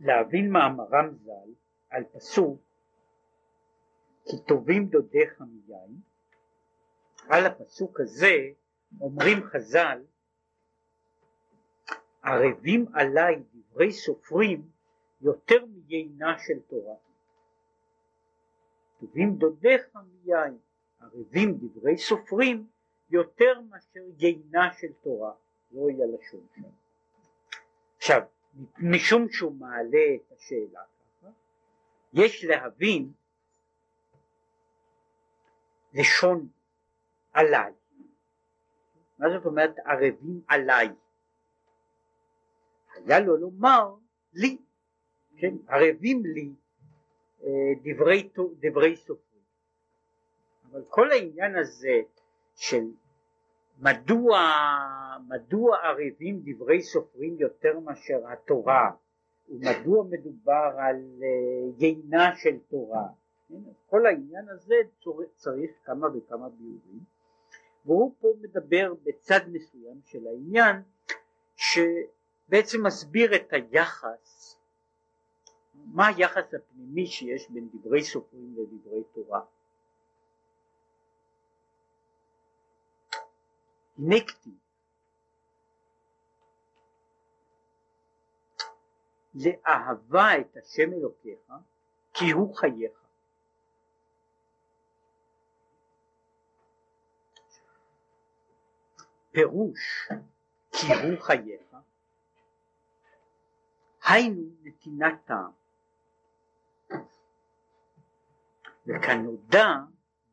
להבין מאמרם ז"ל על פסוק כי טובים דודיך מיין על הפסוק הזה אומרים חז"ל ערבים עליי דברי סופרים יותר מיינה של תורה טובים דודיך מיין ערבים דברי סופרים יותר מאשר יינה של תורה זוהי הלשון שם. עכשיו משום שהוא מעלה את השאלה ככה יש להבין לשון עליי. מה זאת אומרת ערבים עליי? היה לו לומר לי כן ערבים לי אה, דברי, דברי סופרים. אבל כל העניין הזה של מדוע, מדוע ערבים דברי סופרים יותר מאשר התורה? ומדוע מדובר על uh, יינה של תורה? כל העניין הזה צריך כמה וכמה ביורים. והוא פה מדבר בצד מסוים של העניין שבעצם מסביר את היחס מה היחס הפנימי שיש בין דברי סופרים לדברי תורה כתיב לאהבה את השם אלוקיך כי הוא חייך. פירוש כי הוא חייך. היינו נתינת טעם. וכנודע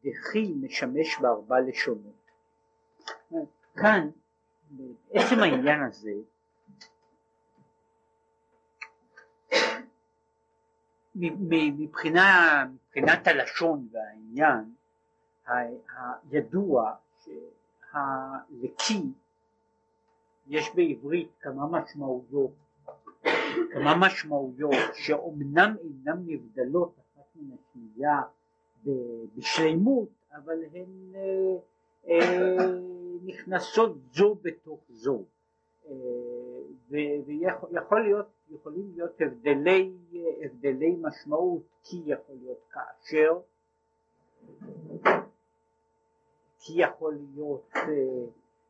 דחי משמש בארבע לשונות כאן בעצם העניין הזה מבחינה, מבחינת הלשון והעניין הידוע שהלקי יש בעברית כמה משמעויות כמה משמעויות שאומנם אינן נבדלות אחת מן השנייה בשלימות אבל הן אה, אה, נכנסות זו בתוך זו. אה, ויכול להיות, יכולים להיות הבדלי, הבדלי משמעות כי יכול להיות כאשר כי יכול להיות אה,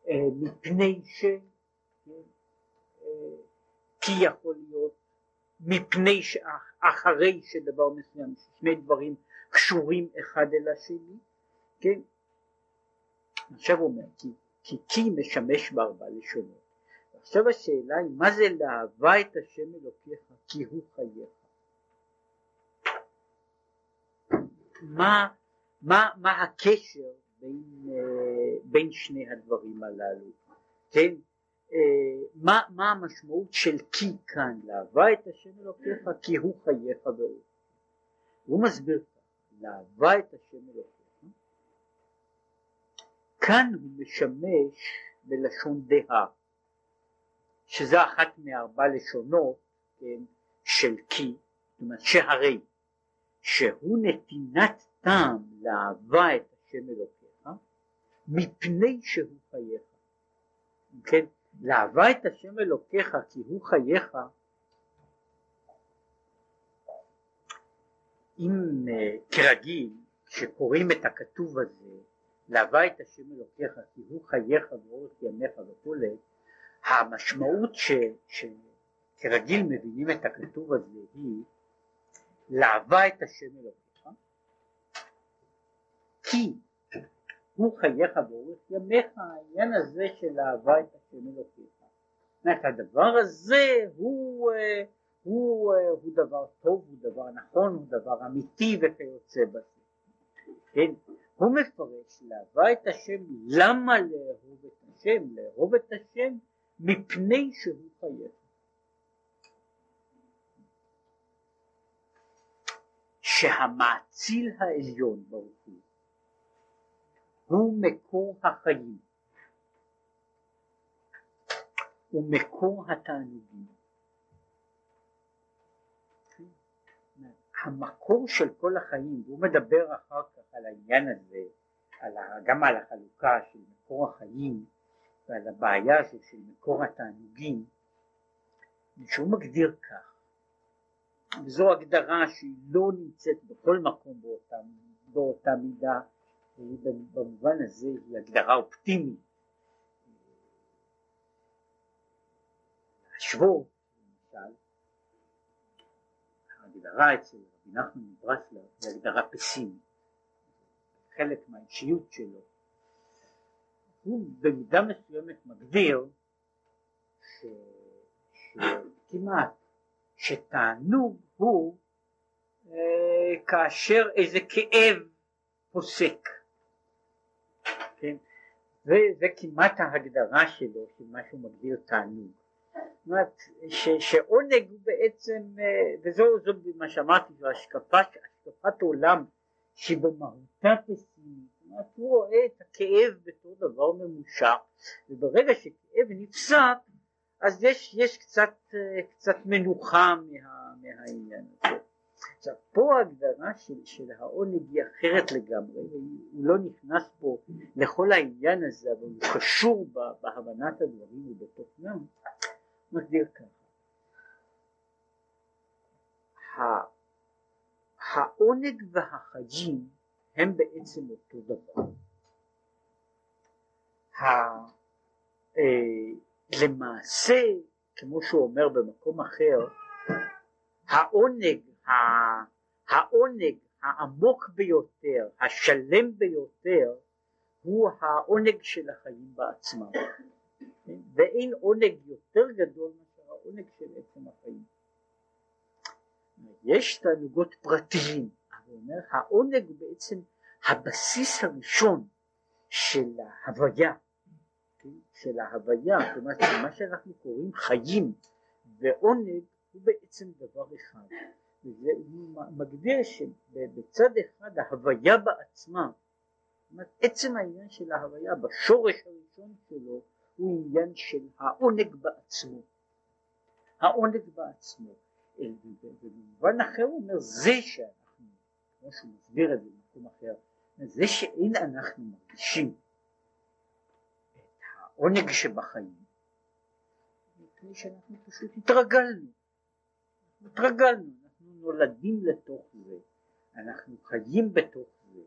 אה, מפני ש כן, כי יכול להיות מפני שאחרי שדבר מסוים שני דברים קשורים אחד אל השני כן עכשיו הוא אומר כי כי כי משמש בארבע לשונות. עכשיו השאלה היא מה זה לאהבה את השם אלוקיך כי הוא חייך? מה, מה, מה הקשר בין, אה, בין שני הדברים הללו? כן? אה, מה, מה המשמעות של כי כאן? לאהבה את השם אלוקיך כי הוא חייך באור הוא מסביר לאהבה את השם אלוקיך כאן הוא משמש בלשון דהה, שזה אחת מארבע לשונות כן, של כי, זאת אומרת שהרי, שהוא נתינת טעם לאהבה את השם אלוקיך, מפני שהוא חייך. כן, לאהבה את השם אלוקיך כי הוא חייך, אם uh, כרגיל כשקוראים את הכתוב הזה להווה את השם אלוקיך כי הוא חייך ואורך ימיך וכולי. המשמעות שכרגיל מבינים את הכתוב הזה היא להווה את השם אלוקיך כי הוא חייך ואורך ימיך העניין הזה של להווה את השם אלוקיך. זאת הדבר הזה הוא, אה, הוא, אה, הוא דבר טוב, הוא דבר נכון, הוא דבר אמיתי וכיוצא בזה. כן הוא מפרש לאהבה את השם, למה לאהוב את השם? לאהוב את השם מפני שהוא חייב. שהמאציל העליון ברוך הוא הוא מקור החיים הוא מקור התענוגים המקור של כל החיים, והוא מדבר אחר כך על העניין הזה, על ה, גם על החלוקה של מקור החיים ועל הבעיה הזאת של מקור התענוגים, שהוא מגדיר כך, וזו הגדרה שהיא לא נמצאת בכל מקום באותה, באותה מידה, במובן הזה היא הגדרה אופטימית. להשוות, למשל, ההגדרה אצל רבי נחמן מברסלב היא הגדרה פסימית, חלק מהאישיות שלו, הוא במידה מסוימת מגדיר ש... שכמעט שתענוג הוא אה, כאשר איזה כאב פוסק, כן? זה כמעט ההגדרה שלו של מה שהוא מגדיר תענוג. זאת אומרת שעונג הוא בעצם, אה, וזו מה שאמרתי, זו השקפת עולם שבמהותה פסימית, הוא רואה את הכאב בתור דבר ממושך, וברגע שכאב נפסק אז יש, יש קצת, אה, קצת מנוחה מה, מהעניין הזה. עכשיו פה ההגדרה של, של העונג היא אחרת לגמרי, הוא לא נכנס פה לכל העניין הזה, אבל הוא קשור בהבנת הדברים ובתוכנם, מגדיר ככה. העונג והחגים הם בעצם אותו דבר. אה, למעשה, כמו שהוא אומר במקום אחר, העונג, העונג העמוק ביותר, השלם ביותר, הוא העונג של החיים בעצמם. ואין עונג יותר גדול מאשר העונג של עצם החיים. יש תענוגות פרטיים, אבל אומר העונג בעצם הבסיס הראשון של ההוויה. של ההוויה, אומרת מה שאנחנו קוראים חיים ועונג הוא בעצם דבר אחד, וזה מגדיר שבצד אחד ההוויה בעצמה, אומרת עצם העניין של ההוויה בשורש הראשון שלו הוא עניין של העונג בעצמו, העונג בעצמו, ובמובן אחר הוא אומר זה שאנחנו, כמו שהוא מסביר את זה במקום אחר, זה שאין אנחנו מרגישים העונג שבחיים, מפני שאנחנו פשוט התרגלנו, התרגלנו, אנחנו נולדים לתוך זה, אנחנו חיים בתוך זה,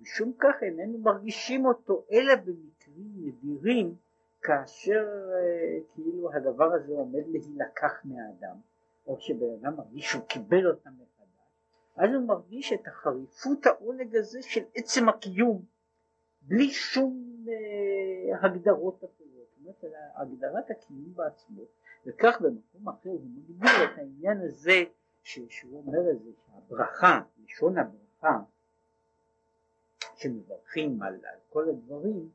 משום כך איננו מרגישים אותו אלא במקרים נדירים כאשר אה, כאילו הדבר הזה עומד להילקח מהאדם, או שבן אדם מרגיש שהוא קיבל אותם מחדש, אז הוא מרגיש את החריפות העונג הזה של עצם הקיום, בלי שום אה, הגדרות אחרות, זאת אומרת הגדרת הקיום בעצמו, וכך במקום אחר הוא מגדיר את העניין הזה שהוא אומר את זה שהברכה, לשון הברכה שמברכים על, על כל הדברים,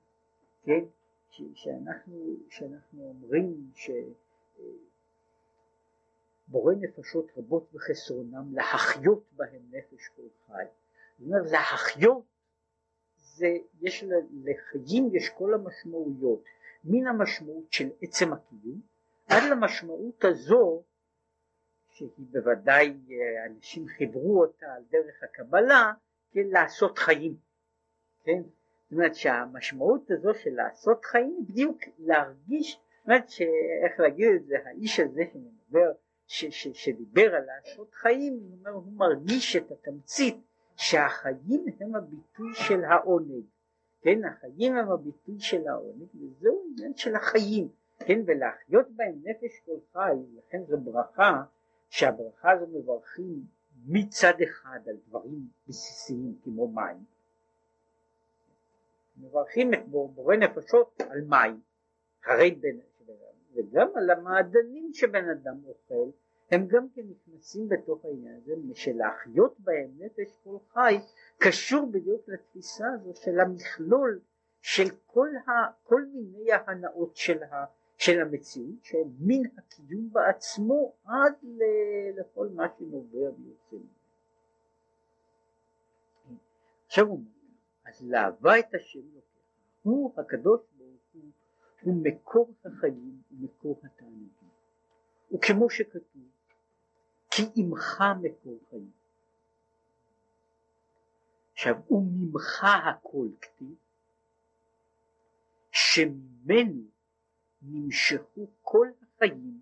כן, ש, שאנחנו, שאנחנו אומרים שבורא אה, נפשות רבות וחסרונם להחיות בהם נפש כל חי, זאת אומרת להחיות זה, יש לחיים יש כל המשמעויות, מן המשמעות של עצם הקיום עד למשמעות הזו שהיא בוודאי אה, אנשים חיברו אותה על דרך הקבלה, כן, לעשות חיים, כן? זאת אומרת שהמשמעות הזו של לעשות חיים בדיוק להרגיש, זאת אומרת שאיך להגיד את זה, האיש הזה שמדבר, ש, ש, שדיבר על לעשות חיים, הוא, אומר, הוא מרגיש את התמצית שהחיים הם הביטוי של העונג, כן, החיים הם הביטוי של העונג, וזהו עניין של החיים, כן, ולהחיות בהם נפש כל חי, לכן זו ברכה, שהברכה הזו מברכים מצד אחד על דברים בסיסיים כמו מים, מברכים את בורא נפשות על מים, הרי בן, וגם על המעדנים שבן אדם אוכל, הם גם כן נכנסים בתוך העניין הזה, שלהחיות בהם נפש כל חי קשור בדיוק לתפיסה הזו של המכלול של כל, ה, כל מיני ההנאות של, ה, של המציאות, שהם מן הקיום בעצמו עד ל, לכל מה שנובע ויוצא. עכשיו הוא אומר, אז להבה את השם לוקח, הוא הקדוש הוא, מקור החיים ומקור התענוגים, וכמו שכתוב כי עמך מקור חיים. עכשיו, וממך הכל כתיב, שממנו נמשכו כל החיים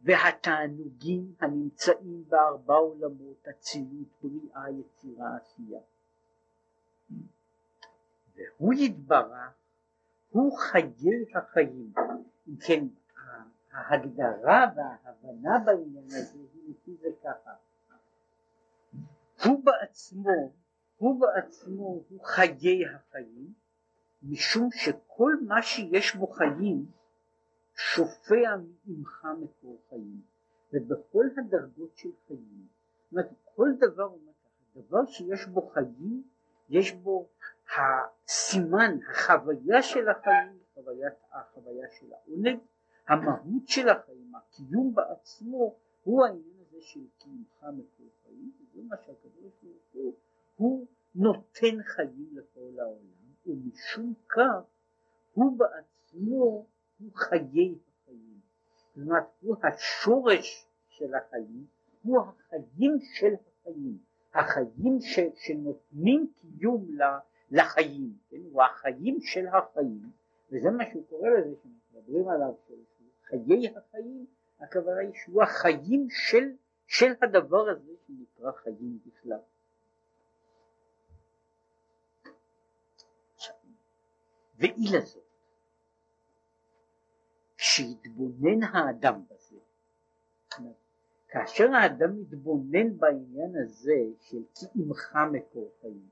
והתענוגים הנמצאים בארבע עולמות אצילות בריאה יצירה עשייה והוא יתברך הוא חיי החיים. אם כן ההגדרה וההבנה בעניין הזה היא לפי זה ככה. הוא בעצמו הוא בעצמו הוא חיי החיים משום שכל מה שיש בו חיים שופע ממך מקור חיים. ובכל הדרגות של חיים. זאת אומרת כל דבר דבר שיש בו חיים יש בו הסימן החוויה של החיים חוויית, החוויה של העונג המהות של החיים הקיום בעצמו הוא העניין הזה של קיומך מקור חיים וזה מה שהקדוש ברוך הוא הוא נותן חיים לכל העולם ומשום כך הוא בעצמו הוא חיי החיים. זאת אומרת הוא השורש של החיים, הוא החיים של החיים, החיים ש, שנותנים קיום לחיים, כן? הוא החיים של החיים, וזה מה שהוא קורא לזה שמדברים עליו, חיי החיים, הכוונה היא שהוא החיים של, של הדבר הזה שנקרא חיים בכלל. ואי לזאת כשיתבונן האדם בזה, כאשר האדם מתבונן בעניין הזה של כי עמך מקור חיים,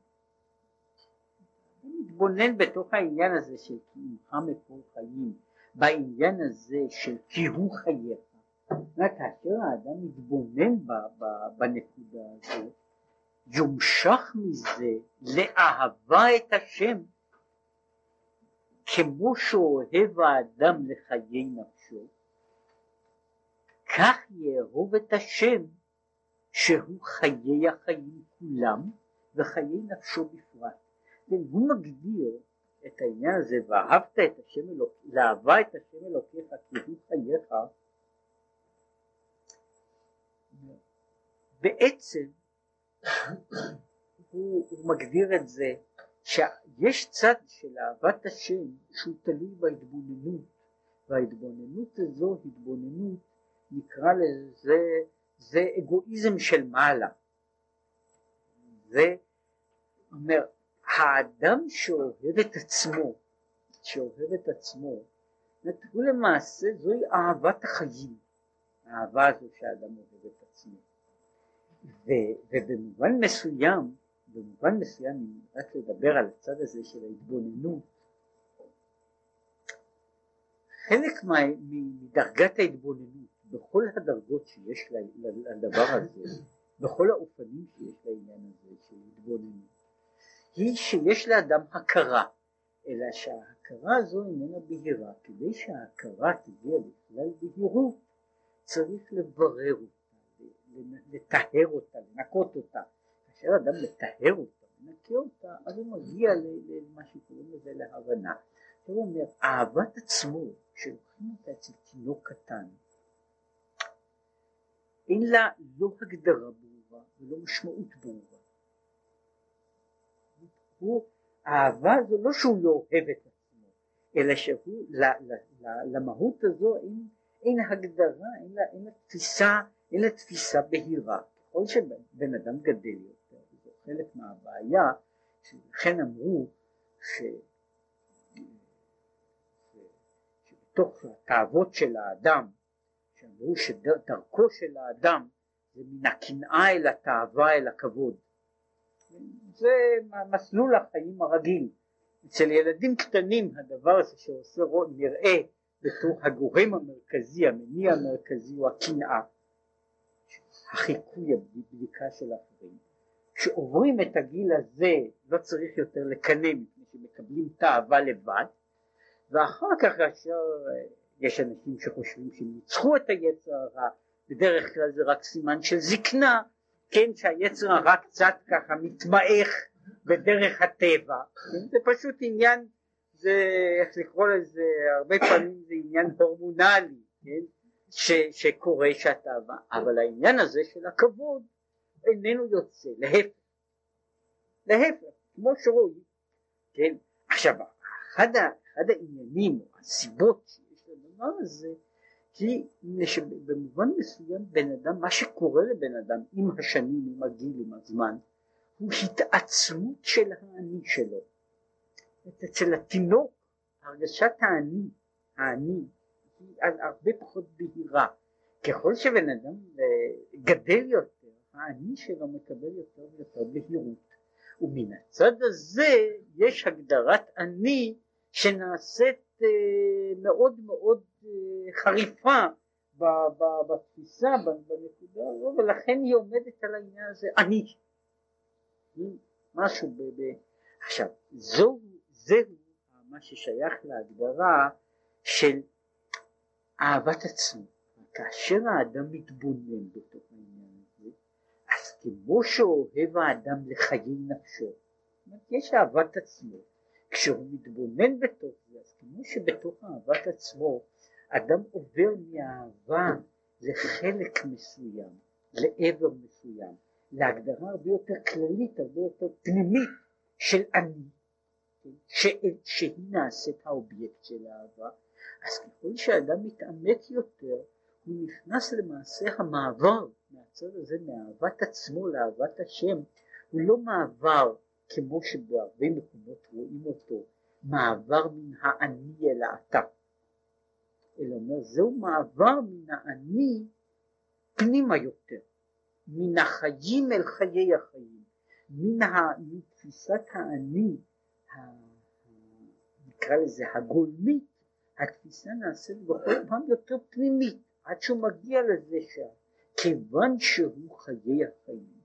מתבונן בתוך העניין הזה של כי עמך מקור חיים, בעניין הזה של כי הוא חייך, כאשר האדם מתבונן בנקודה הזו, יומשך מזה לאהבה את השם כמו שאוהב האדם לחיי נפשו, כך יאהוב את השם שהוא חיי החיים כולם וחיי נפשו בפרט. כן, הוא מגדיר את העניין הזה, ואהבת את השם אלוקיך, לאהבה את השם אלוקיך כי הוא חייך, בעצם הוא, הוא מגדיר את זה שיש צד של אהבת השם שהוא תלוי בהתבוננות. וההתבוננות הזו התבוננות נקרא לזה זה אגואיזם של מעלה. זה אומר האדם שאוהב את עצמו שאוהב את עצמו הוא למעשה זוהי אהבת החיים האהבה הזו שהאדם אוהב את עצמו. ובמובן מסוים במובן מסוים אם רק לדבר על הצד הזה של ההתבוננות חלק מדרגת ההתבוננות בכל הדרגות שיש לדבר הזה בכל האופנים שיש לעניין הזה של התבוננות היא שיש לאדם הכרה אלא שההכרה הזו איננה בהירה כדי שההכרה תגיע לכלל בהירות צריך לברר אותה לטהר אותה לנקות אותה כאשר אדם מטהר אותה, מנקה אותה, אז הוא מגיע למה שקוראים לזה להבנה. הוא אומר, אהבת עצמו, כשלוקחים אותה אצל תינוק קטן, אין לה לא הגדרה ברורה ולא משמעות ברורה. הוא, האהבה הזו לא שהוא לא אוהב את עצמו, אלא שהוא, ל, ל, ל, למהות הזו אין, אין הגדרה, אין לה, אין לה תפיסה, אין לה תפיסה בהירה. ככל שבן אדם גדל יותר, חלק מהבעיה, שלכן אמרו ש... שבתוך התאוות של האדם, שאמרו שדרכו של האדם זה מן הקנאה אל התאווה אל הכבוד. זה מסלול החיים הרגיל. אצל ילדים קטנים הדבר הזה שעושה נראה בתור הגורם המרכזי, המניע המרכזי הוא הקנאה, החיקוי, הבדיקה של אחרים. כשעוברים את הגיל הזה לא צריך יותר לקנא מפני שמקבלים תאווה לבד ואחר כך כאשר אה, יש אנשים שחושבים שהם ניצחו את היצר הרע בדרך כלל זה רק סימן של זקנה כן שהיצר הרע קצת ככה מתמעך בדרך הטבע? זה פשוט עניין זה איך לקרוא לזה הרבה פעמים זה עניין הורמונלי כן? ש, שקורה שהתאווה אבל העניין הזה של הכבוד איננו יוצא, להפך, להפך, כמו שרואים, כן, עכשיו אחד, אחד העניינים או הסיבות שיש לדבר הזה כי במובן מסוים בן אדם, מה שקורה לבן אדם עם השנים, עם הגיל, עם הזמן, הוא התעצמות של האני שלו. אצל התינוק הרגשת האני, האני, היא הרבה פחות בהירה. ככל שבן אדם אה, גדל יותר, האני שלו מקבל יותר ויותר בהירות. ומן הצד הזה יש הגדרת אני שנעשית אה, מאוד מאוד אה, חריפה בתפיסה, בנקודה הזו, ולכן היא עומדת על העניין הזה, אני. משהו ב... ב... עכשיו, זו, זהו מה ששייך להגדרה של אהבת עצמו. כאשר האדם מתבונן בתוך העניין הזה, אז כמו שאוהב האדם לחיי נפשו, יש אהבת עצמו, כשהוא מתבונן בתוך זה, אז כמו שבתוך אהבת עצמו אדם עובר מאהבה לחלק מסוים, לעבר מסוים, להגדרה הרבה יותר כללית, הרבה יותר פנימית של אני, ש... שהיא נעשית האובייקט של האהבה, אז ככל שאדם מתעמק יותר, הוא נכנס למעשה המעבר מהצד הזה, מאהבת עצמו לאהבת השם, הוא לא מעבר כמו שבהרבה מקומות רואים אותו, מעבר מן האני אל האתה, אלא אומר זהו מעבר מן האני פנימה יותר, מן החיים אל חיי החיים, מן תפיסת האני, נקרא לזה הגולמית, התפיסה נעשית בכל פעם יותר פנימית, עד שהוא מגיע לזה שכיוון שהוא חיי החיים,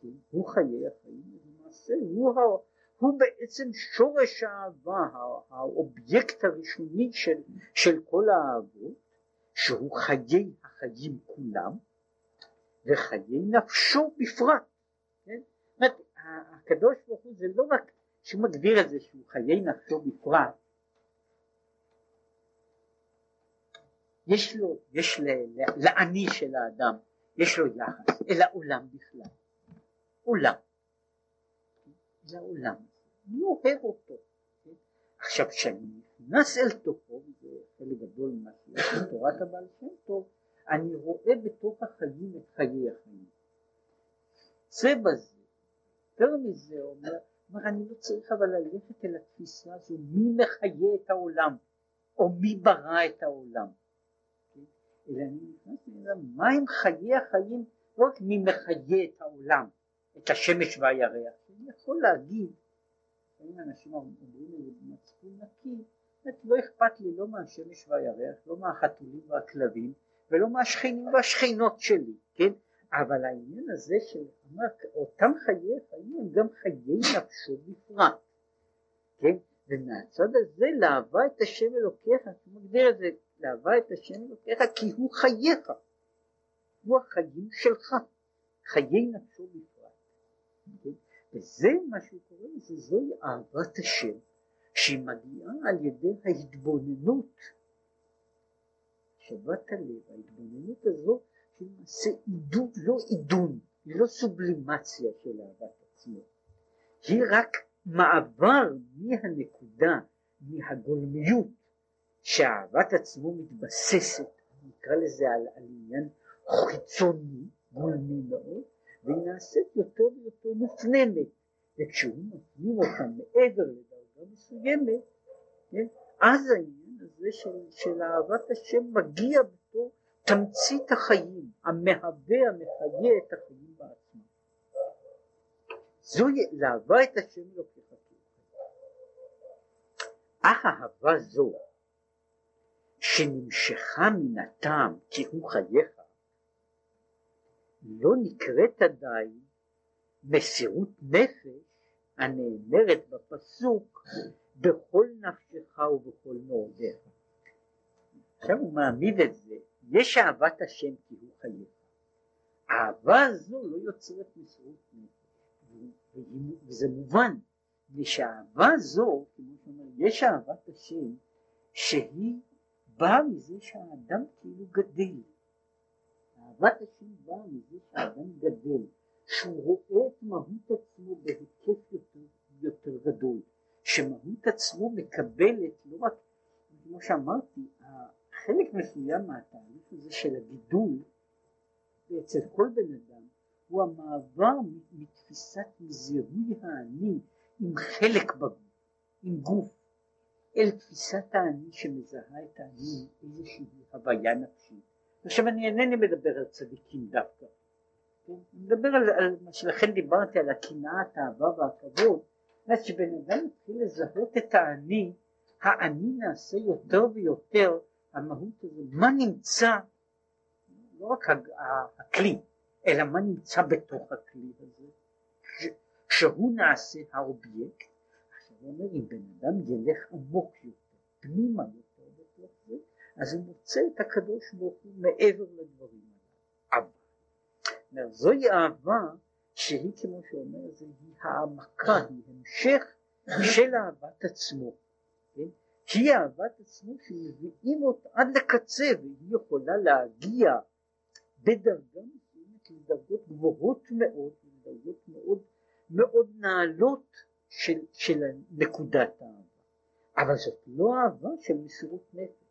כן, הוא חיי החיים, למעשה הוא, הוא בעצם שורש האהבה, האובייקט הראשוני של, של כל האהבות, שהוא חיי החיים כולם, וחיי נפשו בפרט. כן? זאת אומרת, הקדוש ברוך הוא זה לא רק שהוא מגדיר את זה שהוא חיי נפשו בפרט, יש לו, יש לעני של האדם, יש לו יחס אל העולם בכלל. עולם. לעולם. אני אוהב אותו. עכשיו כשאני נכנס אל תוכו, וזה חלק גדול ממה שיש בתורת הבעל שם טוב, אני רואה בתוך החיים את חיי החיים. זה בזה, יותר מזה אומר, אומר אני לא צריך אבל ללכת אל התפיסה הזו מי מחיה את העולם או מי ברא את העולם. אלא אני נכנס לאדם מהם חיי החיים? לא רק מי מחיה את העולם את השמש והירח. אני יכול להגיד לפעמים אנשים אומרים לי במצפון נקי לא אכפת לי לא מהשמש והירח לא מהחתולים והכלבים ולא מהשכנים והשכנות שלי כן אבל העניין הזה של אותם חיי חיים הם גם חיי נפשו בפרט כן ומהצד הזה לאהבה את השם אלוקיך, הוא מגדיר את זה, לאהבה את השם אלוקיך כי הוא חייך, הוא החיים שלך, חיי נפשו בפרט. כן? וזה מה שהוא קורא לזה, זוהי אהבת השם, שהיא מגיעה על ידי ההתבוננות, שבת הלב, ההתבוננות הזו, שהיא למעשה עידוד, לא עידון, היא לא סובלימציה של אהבת עצמו, היא רק מעבר מהנקודה, מהגולמיות, שאהבת עצמו מתבססת, נקרא לזה על, על עניין חיצוני, גולמי מאוד, והיא נעשית יותר ויותר מופנמת, וכשהוא מפנים אותה מעבר לדרגה מסוימת, כן, אז העניין הזה של, של אהבת השם מגיע בתור תמצית החיים, המהווה, המחיה את החיים בעצמם. זוהי לאהבה את השם אלוקיך אך אהבה זו שנמשכה מן הטעם כי הוא חייך לא נקראת עדיין מסירות נפש הנאמרת בפסוק בכל נפשך ובכל מאודיך. עכשיו הוא מעמיד את זה, יש אהבת השם כי הוא חייך. האהבה הזו לא יוצרת מסירות נפש, וזה מובן, ושהאהבה זו, כמו שאומר, יש אהבת השם שהיא באה מזה שהאדם כאילו גדל. אהבת באה מזה שהאדם גדל, שהוא רואה את מהות עצמו בהיקף יותר, יותר גדול, שמהות עצמו מקבלת לא רק, כמו שאמרתי, חלק מסוים מהתהליך הזה של הגידול אצל כל בן אדם הוא המעבר מתפיסת זיהוי האני עם חלק בגוף, עם גוף, אל תפיסת האני שמזהה את האני איזושהי הוויה נפשית. עכשיו אני אינני מדבר על צדיקים דווקא, כן? אני מדבר על, על מה שלכן דיברתי על הקנאה, התאווה והכבוד, אז שבן אדם מתחיל לזהות את האני, האני נעשה יותר ויותר המהות הזו, מה נמצא, לא רק הכלי, אלא מה נמצא בתוך הכלי הזה, שהוא נעשה האובייקט, עכשיו הוא אומר אם בן אדם ילך עמוק יותר, פנימה יותר בתוך זה, אז הוא מוצא את הקדוש ברוך הוא מעבר לדברים האלה. זוהי אהבה שהיא כמו שאומר זה היא העמקה, היא המשך של אהבת עצמו, כן? היא אהבת עצמו שמביאים אותה עד לקצה והיא יכולה להגיע בדרגה מסוימת לדרגות גבוהות מאוד, לדרגות מאוד מאוד נעלות של, של נקודת האהבה, אבל זאת לא אהבה של מסירות נפש,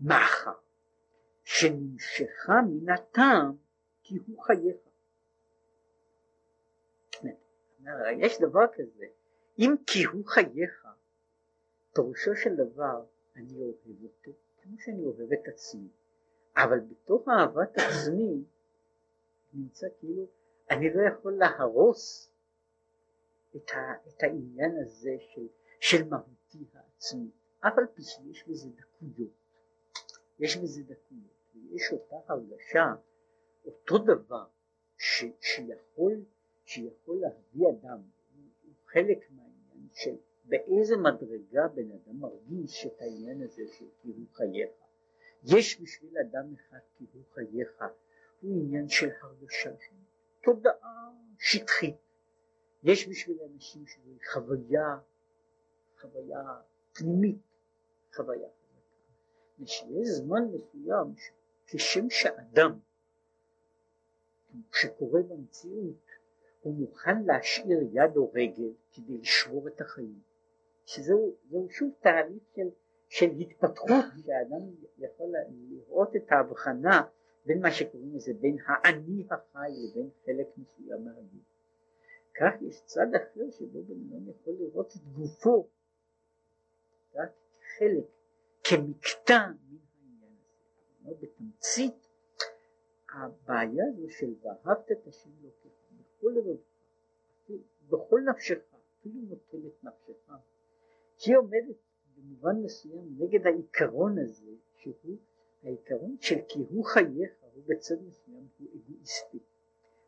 מאחר שנמשכה מן הטעם כי הוא חייך. יש דבר כזה, אם כי הוא חייך, פירושו של דבר אני אוהב אותו כמו שאני אוהב את עצמי, אבל בתוך אהבת עצמי נמצא כאילו אני לא יכול להרוס את, ה, את העניין הזה של, של מהותי העצמי, אף על פי שיש בזה דקויות, יש בזה דקויות, ויש אותה הרגשה, אותו דבר ש, שיכול, שיכול להביא אדם, הוא חלק מהעניין של באיזה מדרגה בן אדם מרגיש את העניין הזה של הוא חייך. יש בשביל אדם אחד הוא חייך, הוא עניין של הרגשה, של תודעה שטחית. יש בשביל אנשים שזו חוויה, חוויה פנימית, חוויה ושיש זמן מסוים כשם שאדם שקורה במציאות הוא מוכן להשאיר יד או רגל כדי לשמור את החיים. שזהו שוב תהליך של, של התפתחות שהאדם יכול לראות את ההבחנה בין מה שקוראים לזה בין האני החי לבין חלק מסוים מהגוף. כך יש צד אחר שבו בן אדם יכול לראות את גופו רק חלק כמקטע הזה. בתמצית הבעיה הזו של ואהבת את השם אלוקיך בכל לבבך, בכל נפשך, אפילו נוטל את נפשך, היא עומדת במובן מסוים נגד העיקרון הזה שהוא העיקרון של כי הוא חייך הוא בצד מסוים הוא אגואיסטי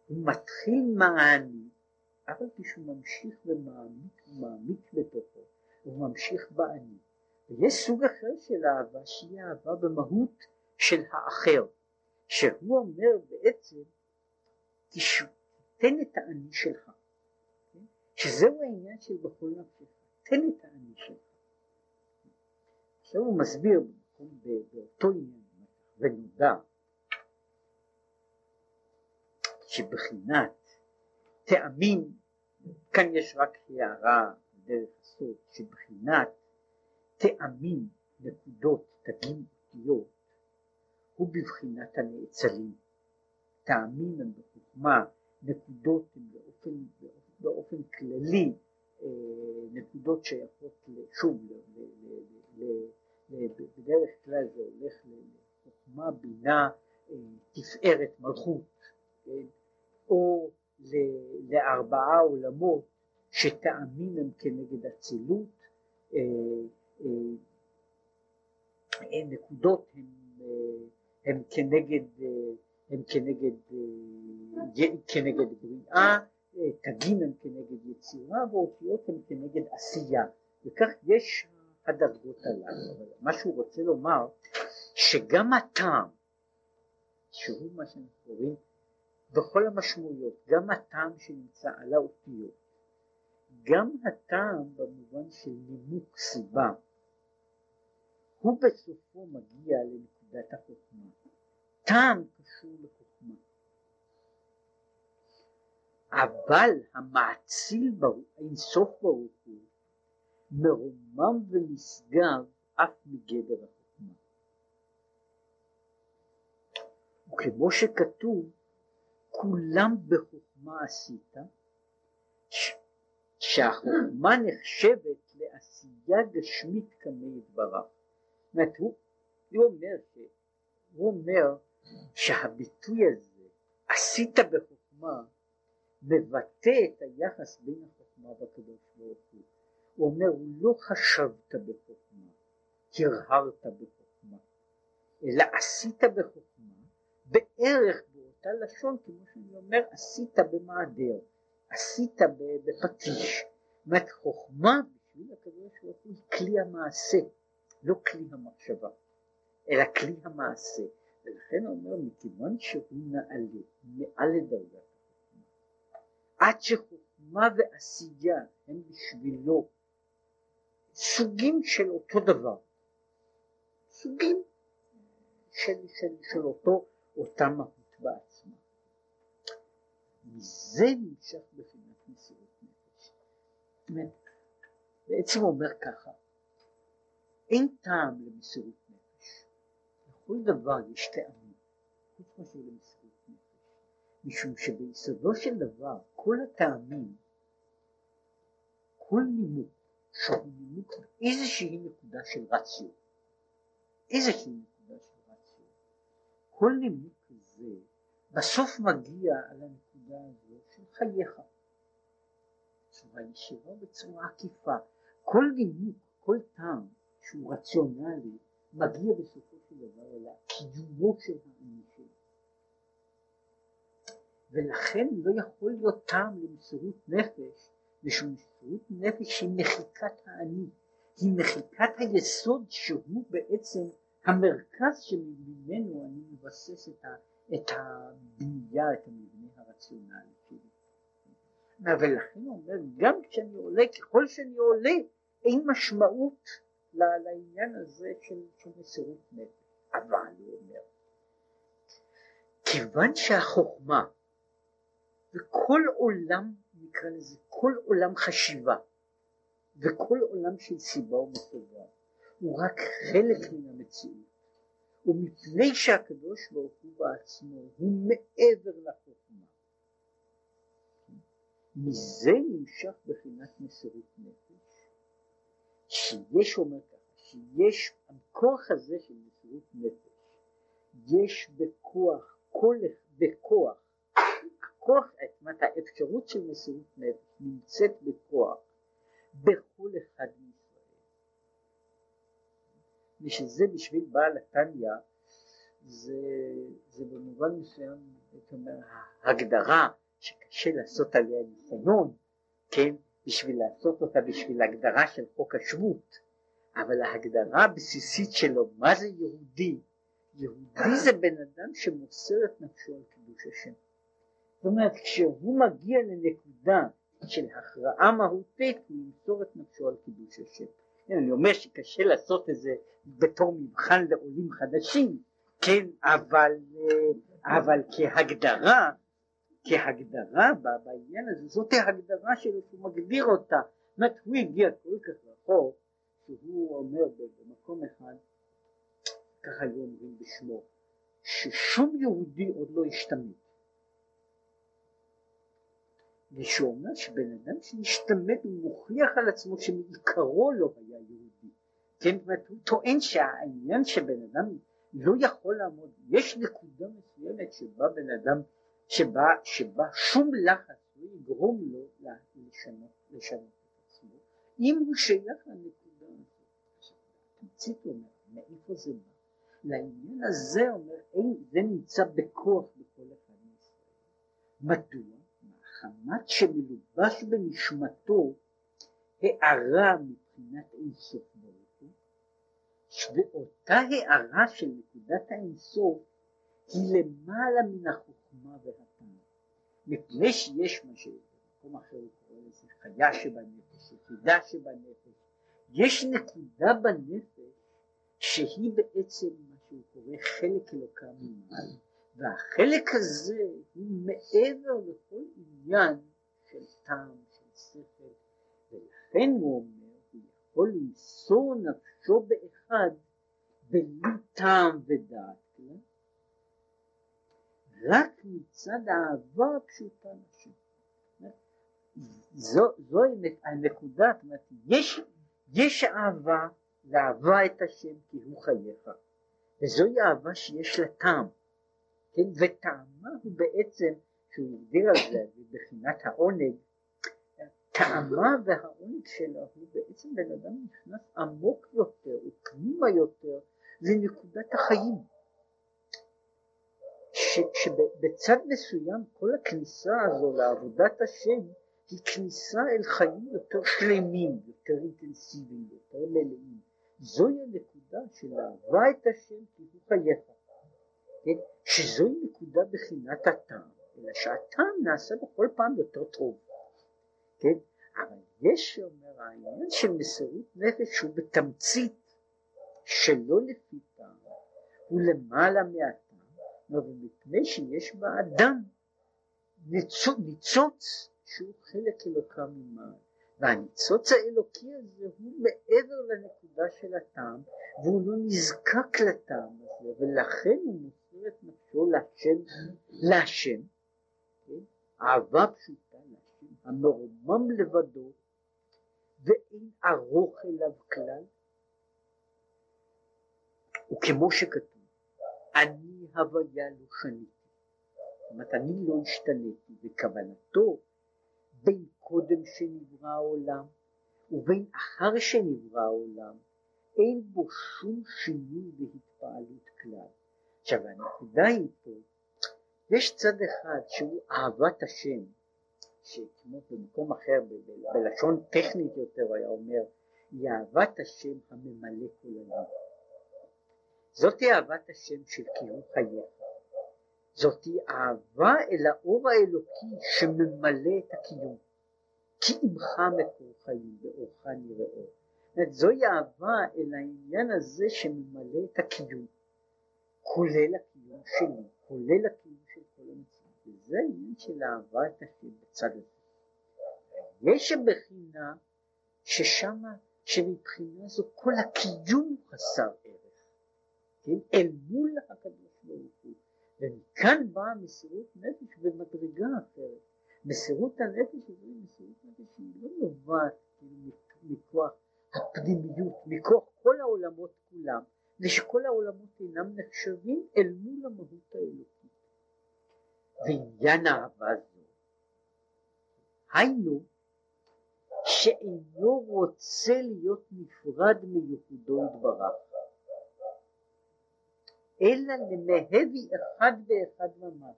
הוא מתחיל מעני אבל כשהוא ממשיך ומעמיק ומעמיק בתוכו הוא ממשיך באני ויש סוג אחר של אהבה שהיא אהבה במהות של האחר שהוא אומר בעצם תן את האני שלך? שזהו העניין של בכל נפשך תן את האני שלך. עכשיו הוא מסביר באותו עניין ונודע שבחינת טעמים, כאן יש רק הערה דרך הסוד, שבחינת טעמים, נקודות, תגים אותיות, הוא בבחינת הנאצלים. טעמים הם בחוכמה, נקודות הם באופן, באופן כללי אה, נקודות שייכות שוב בדרך כלל זה הולך לחוכמה בינה אה, תפארת מלכות כן? או לארבעה עולמות שטעמים הם כנגד אצילות אה, נקודות הם, הם כנגד הם כנגד, כנגד בריאה תגים הם כנגד יצירה ואותיות הם כנגד עשייה. וכך יש הדרגות הללו. אבל מה שהוא רוצה לומר שגם הטעם שהוא מה שאנחנו קוראים בכל המשמעויות גם הטעם שנמצא על האותיות גם הטעם במובן של נימוק סיבה הוא בסופו מגיע לנקודת החוכמה טעם קשור לחוכמה אבל המאציל אינסוף ברוך הוא מרומם ונשגב אף מגדר החוכמה. וכמו שכתוב כולם בחוכמה עשית שהחוכמה נחשבת לעשייה גשמית כמי דבריו. אומרת הוא, הוא אומר, הוא אומר שהביטוי הזה עשית בחוכמה מבטא את היחס בין החוכמה והקדוש ברוך הוא. הוא אומר הוא לא חשבת בחוכמה, הרהרת בחוכמה, אלא עשית בחוכמה בערך באותה לשון כמו שאני אומר עשית במעדר, עשית בפטיש. זאת אומרת חוכמה בשביל הקדוש ברוך הוא היא כלי המעשה, לא כלי המחשבה, אלא כלי המעשה. ולכן הוא אומר מכיוון שהוא נעלה מעל לדרגת החוכמה, עד שחוכמה ועשייה הם בשבילו סוגים של אותו דבר, סוגים של, של, של אותו, אותה מהות בעצמה. מזה נמשך בחינת מסירות נפש. בעצם הוא אומר ככה, אין טעם למסירות נפש. לכל דבר יש טעמים, חוץ מאשר למסירות נפש. משום שביסודו של דבר כל הטעמים, כל נימוק שהוא נימוק איזושהי נקודה של רציו, איזושהי נקודה של רציו, כל נימוק כזה בסוף מגיע על הנקודה הזו של חייך, בצורה ישירה ובצורה עקיפה. כל נימוק, כל טעם שהוא רציונלי, מגיע בסופו של דבר אל הקיומו של האני שלו. ולכן לא יכול להיות טעם למסירות נפש, משום מסירות נפש היא מחיקת האני, היא מחיקת היסוד שהוא בעצם המרכז שממנו אני מבסס את, ה, את הבנייה, את המבנה הרציונלי שלי. ולכן הוא אומר, גם כשאני עולה, ככל שאני עולה, אין משמעות לעניין הזה של, של מסירות נפש. אבל הוא אומר, כיוון שהחוכמה וכל עולם, נקרא לזה, כל עולם חשיבה וכל עולם של סיבה ומסובב הוא רק חלק מן המציאות ומפני שהקדוש ברוך הוא בעצמו הוא מעבר לחוכמה מזה נמשך בחינת מסירות נפש שיש אומר ככה שיש הכוח הזה של מסירות נפש יש בכוח כל בכוח הכוח, זאת אומרת האפשרות של מסירות נפש נמצאת בכוח בכל אחד מישראל. ושזה בשביל בעל התניא זה, זה במובן מסוים, הייתי אומר, ההגדרה שקשה לעשות עליה ניסיון, כן, בשביל לעשות אותה בשביל הגדרה של חוק השבות, אבל ההגדרה הבסיסית שלו, מה זה יהודי? יהודי זה בן אדם שמוסר את נפשו על קידוש השם. זאת אומרת כשהוא מגיע לנקודה של הכרעה מהותית הוא ימסור את נפשו על קידוש השם. אני אומר שקשה לעשות את זה בתור מבחן לעולים חדשים, כן, אבל, אבל כהגדרה, כהגדרה בעניין הזה, זאת ההגדרה שלו שהוא מגדיר אותה. זאת אומרת, הוא הגיע כל כך רחוק, שהוא אומר במקום אחד, ככה היו אומרים בשמו, ששום יהודי עוד לא השתמט. ושהוא אומר שבן אדם שמשתמט הוא מוכיח על עצמו שמעיקרו לא היה יהודי. כן, זאת אומרת, הוא טוען שהעניין שבן אדם לא יכול לעמוד, יש נקודה מסוימת שבה בן אדם, שבה, שבה שום לחץ לא יגרום לו לשנות, לשנות את עצמו, אם הוא שייך לנקודה הזאת. תמצית אומר, מאיפה זה בא? לעניין הזה אומר, אין, זה נמצא בכוח בכל אחד מישראל. מדוע? מחמת שמלובש בנשמתו הערה מבחינת אינסוף ברוך ואותה הערה של נקודת האינסוף היא למעלה מן החוכמה והטעם. מפני שיש מה שבמקום אחר הוא קורא לזה חיה שבנפש, יחידה שבנפש, יש נקודה בנפש שהיא בעצם מה שהוא קורא חלק אלוקה ממעלה. והחלק הזה הוא מעבר לכל עניין של טעם, של שכל, ולכן הוא אומר, הוא יכול למסור נפשו באחד בלי טעם ודעת? רק מצד האהבה הפשוטה לשם. זו, זו הנקודה, זאת אומרת, יש, יש אהבה לאהבה את השם כי הוא חייך, וזוהי אהבה שיש לה טעם, כן, וטעמה הוא בעצם, שהוא הגדיר על זה בבחינת העונג, טעמה והעונג שלו הוא בעצם בן אדם נכנס עמוק יותר, ופנימה יותר, לנקודת החיים. שבצד מסוים כל הכניסה הזו לעבודת השם היא כניסה אל חיים יותר שלמים, יותר אינטנסיביים, יותר מלאים. זוהי הנקודה של אהבה את השם כי הוא חייך. כן? שזוהי נקודה בחינת הטעם, אלא שהטעם נעשה בכל פעם יותר טוב. כן? אבל יש, שאומר, העניין של מסירות נפש הוא בתמצית שלא לפי טעם, הוא למעלה מהטעם, ומפני שיש באדם ניצוץ שהוא חלק אלוקה ממעל. והניצוץ האלוקי הזה הוא מעבר לנקודה של הטעם, והוא לא נזקק לטעם הזה, ולכן הוא מוסר את נפשו להשם, להשם, כן? אהבה פשוטה להשם, המרומם לבדו, ואין ארוך אליו כלל, וכמו שכתוב, אני הוויה לא שניתי, זאת אומרת אני לא השתניתי, וכוונתו בין קודם שנברא העולם ובין אחר שנברא העולם אין בו שום שינוי והתפעלות כלל. עכשיו הנקודה היא פה, יש צד אחד שהוא אהבת השם, שכמו במקום אחר בלשון טכנית יותר היה אומר, היא אהבת השם הממלא כל עולם. זאתי אהבת השם של קיום חייך. זאתי אהבה אל האור האלוקי שממלא את הקיום. כי עמך מקור חיים ואורך נראו. זוהי אהבה אל העניין הזה שממלא את הקיום, כולל הקיום שלי, כולל הקיום של כל המציאות. וזה העניין של אהבה את השם בצד הזה. יש בחינה ששמה, שמבחינה זו כל הקיום חסר כן? אל מול הקדוש ברוך הוא. ומכאן באה מסירות נפש במדרגה אחרת. מסירות הנפש הזו היא מסירות נפש שהיא לא נובעת כאילו מכוח הפנימיות, מכוח כל העולמות כולם, ושכל העולמות אינם נחשבים אל מול המהות האלוקית. ועניין אהבה זו, היינו שאינו רוצה להיות נפרד מייחודו יתברך, אלא למהבי אחד ואחד ממש.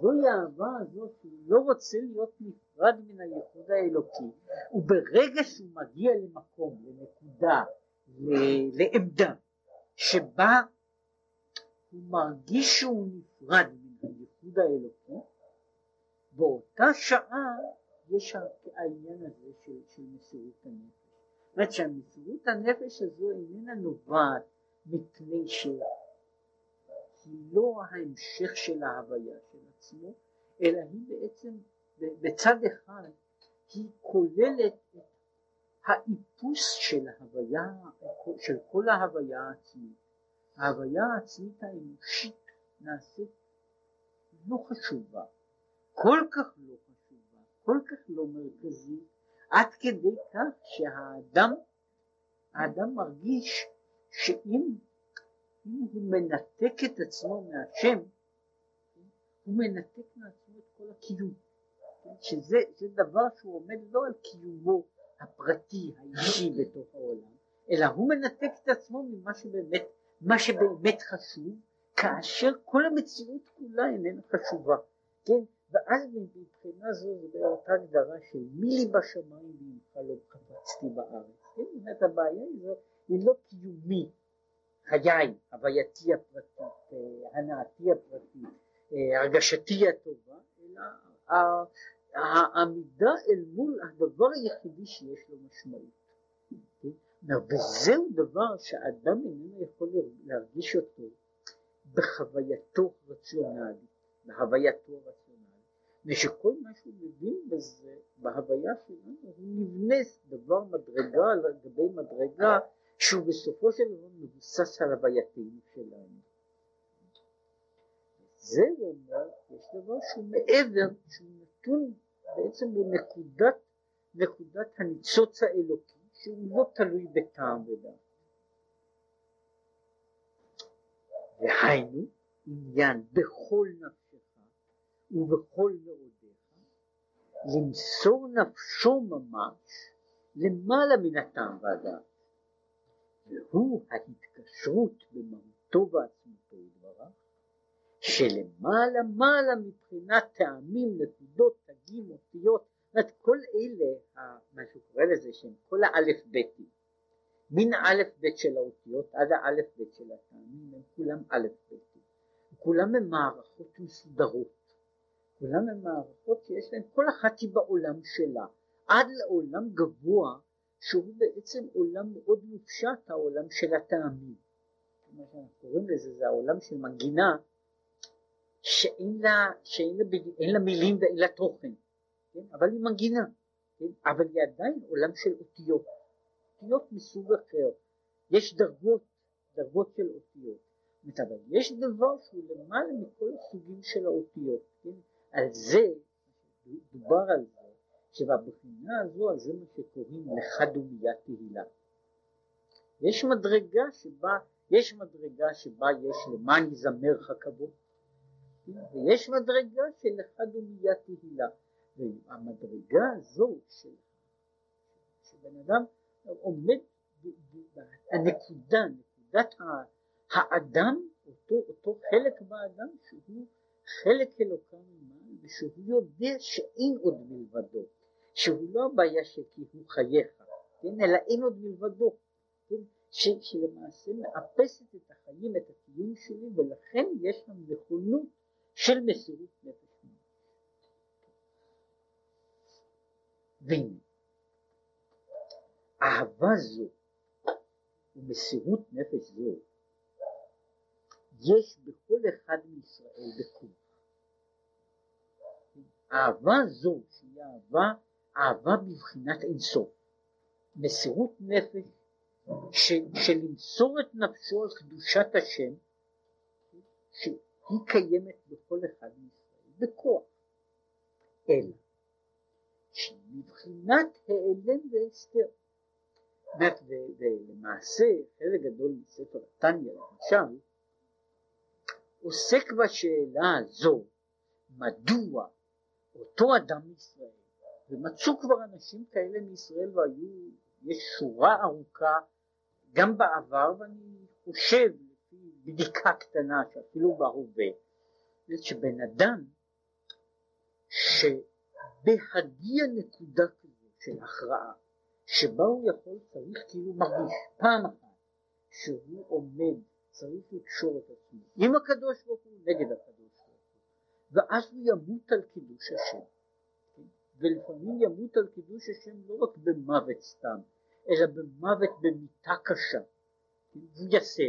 זוהי האהבה הזאת שהוא לא רוצה להיות נפרד מן הייחוד האלוקי וברגע שהוא מגיע למקום, לנקודה, לעמדה שבה הוא מרגיש שהוא נפרד מן הייחוד האלוקי באותה שעה יש העניין הזה של, של מסירות הנפש. זאת אומרת שהמסירות הנפש הזו איננה נובעת מפני ש... היא לא ההמשך של ההוויה של עצמו, אלא היא בעצם בצד אחד היא כוללת את האיפוס של ההוויה, של כל ההוויה העצמית. ההוויה העצמית האנושית נעשית לא חשובה, כל כך לא חשובה, כל כך לא מרכזית, עד כדי כך שהאדם, האדם מרגיש שאם אם הוא מנתק את עצמו מהשם, הוא מנתק מעצמו את כל הקיום. שזה דבר שהוא עומד לא על קיומו הפרטי, האישי בתוך העולם, אלא הוא מנתק את עצמו ממה שבאמת, מה שבאמת חשוב, כאשר כל המציאות כולה איננה חשובה. כן? ואז מבחינה זו זה באותה הגדרה של מי לי בשמיים ואימך לא חפצתי בארץ. כן? הבעיה היא לא קיומית. חיי, הווייתי הפרטית, אה, הנאתי הפרטית, אה, הרגשתי הטובה, אלא העמידה אל מול הדבר היחידי שיש לו משמעות. כן? וזהו דבר שאדם איננו יכול להרגיש אותו בחווייתו רציונלית, בהווייתו הרציונלית, ושכל מה שהוא מבין בזה, בהוויה שלנו, הוא נבנה דבר מדרגה על גבי מדרגה שהוא בסופו של דבר מבוסס על הווייתנו שלנו. זה אומר, יש דבר שהוא מעבר, שהוא נתון, בעצם הוא נקודת, נקודת הניצוץ האלוקי, שהוא לא תלוי בטעם ודעת. והיינו עניין בכל נפשך ובכל מאודיך, למסור נפשו ממש למעלה מן הטעם והדעת, והוא ההתקשרות במהותו ועצמותו יתברך, שלמעלה מעלה מבחינת טעמים, נקודות, תגים, אותיות, זאת כל אלה, מה שהוא קורא לזה, שהם כל האלף ביתים, מן האלף בית של האותיות עד האלף בית של הטעמים, הם כולם אלף ביתים, כולם הם מערכות מסודרות, כולם הם מערכות שיש להן, כל אחת היא בעולם שלה, עד לעולם גבוה שהוא בעצם עולם מאוד מופשט, העולם של הטעמים. מה שאנחנו קוראים לזה זה העולם של מנגינה שאין לה, שאין לה, אין לה מילים ואין לה תוכן, כן? אבל היא מנגינה, כן? אבל היא עדיין עולם של אותיות, אותיות מסוג אחר, יש דרגות, דרגות של אותיות, אבל יש דבר שהוא למעלה מכל הסוגים של האותיות, כן? על זה, דובר על זה, שבבחינה הזו, אז זה מה שקוראים לך דומיית תהילה. יש מדרגה שבה, יש מדרגה שבה יש למען יזמר חכבו, ויש מדרגה של לך דומיית תהילה. והמדרגה הזו של, שבן אדם עומד הנקודה, נקודת האדם, אותו, אותו חלק באדם שהוא חלק אלוקה ממעל ושהוא יודע שאין עוד מלבדו, שהוא לא הבעיה שכי הוא חייך, כן, אלא אין עוד מלבדו, כן, ש, שלמעשה מאפסת את החיים, את הקיום שלי, ולכן יש לנו נכונות של מסירות נפש. והנה, אהבה זו ומסירות נפש זו יש בכל אחד מישראל בכוח. אהבה זו שהיא אהבה אהבה בבחינת אינסוף, מסירות נפש של, של למסור את נפשו על קדושת השם, שהיא קיימת בכל אחד מישראל בכוח, אלא שמבחינת העלם והסתר, ולמעשה חלק גדול מספר התניא למשל עוסק בשאלה הזו מדוע אותו אדם ישראל ומצאו כבר אנשים כאלה מישראל והיו, יש שורה ארוכה גם בעבר ואני חושב לפי בדיקה קטנה שאפילו בהווה, שבן אדם שבהגיע נקודה כזו של הכרעה שבה הוא יכול, צריך כאילו מרגיש פעם אחת שהוא עומד, צריך לקשור את עצמו עם הקדוש ברוך הוא נגד הקדוש ברוך הוא ואז הוא ימות על קידוש השם ולפעמים ימות על קידוש השם לא רק במוות סתם, אלא במוות במיתה קשה. הוא יעשה.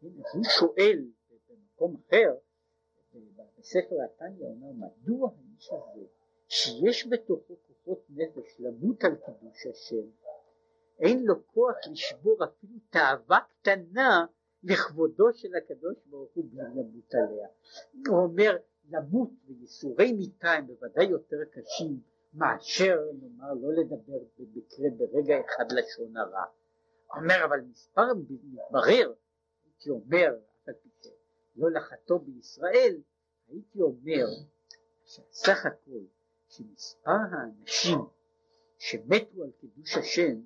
הוא שואל במקום אחר, בספר התניא אומר, מדוע האיש הזה, שיש בתוכו כוחות נפש למות על קידוש השם, אין לו כוח לשבור אפילו תאווה קטנה לכבודו של הקדוש ברוך הוא בלי למות עליה. הוא אומר, למות וייסורי מיתה הם בוודאי יותר קשים מאשר נאמר לא לדבר במקרה ברגע אחד לשון הרע. אומר אבל מספר מתברר, הייתי אומר, לא לחטוא בישראל, הייתי אומר שסך הכל שמספר האנשים שמתו על קידוש השם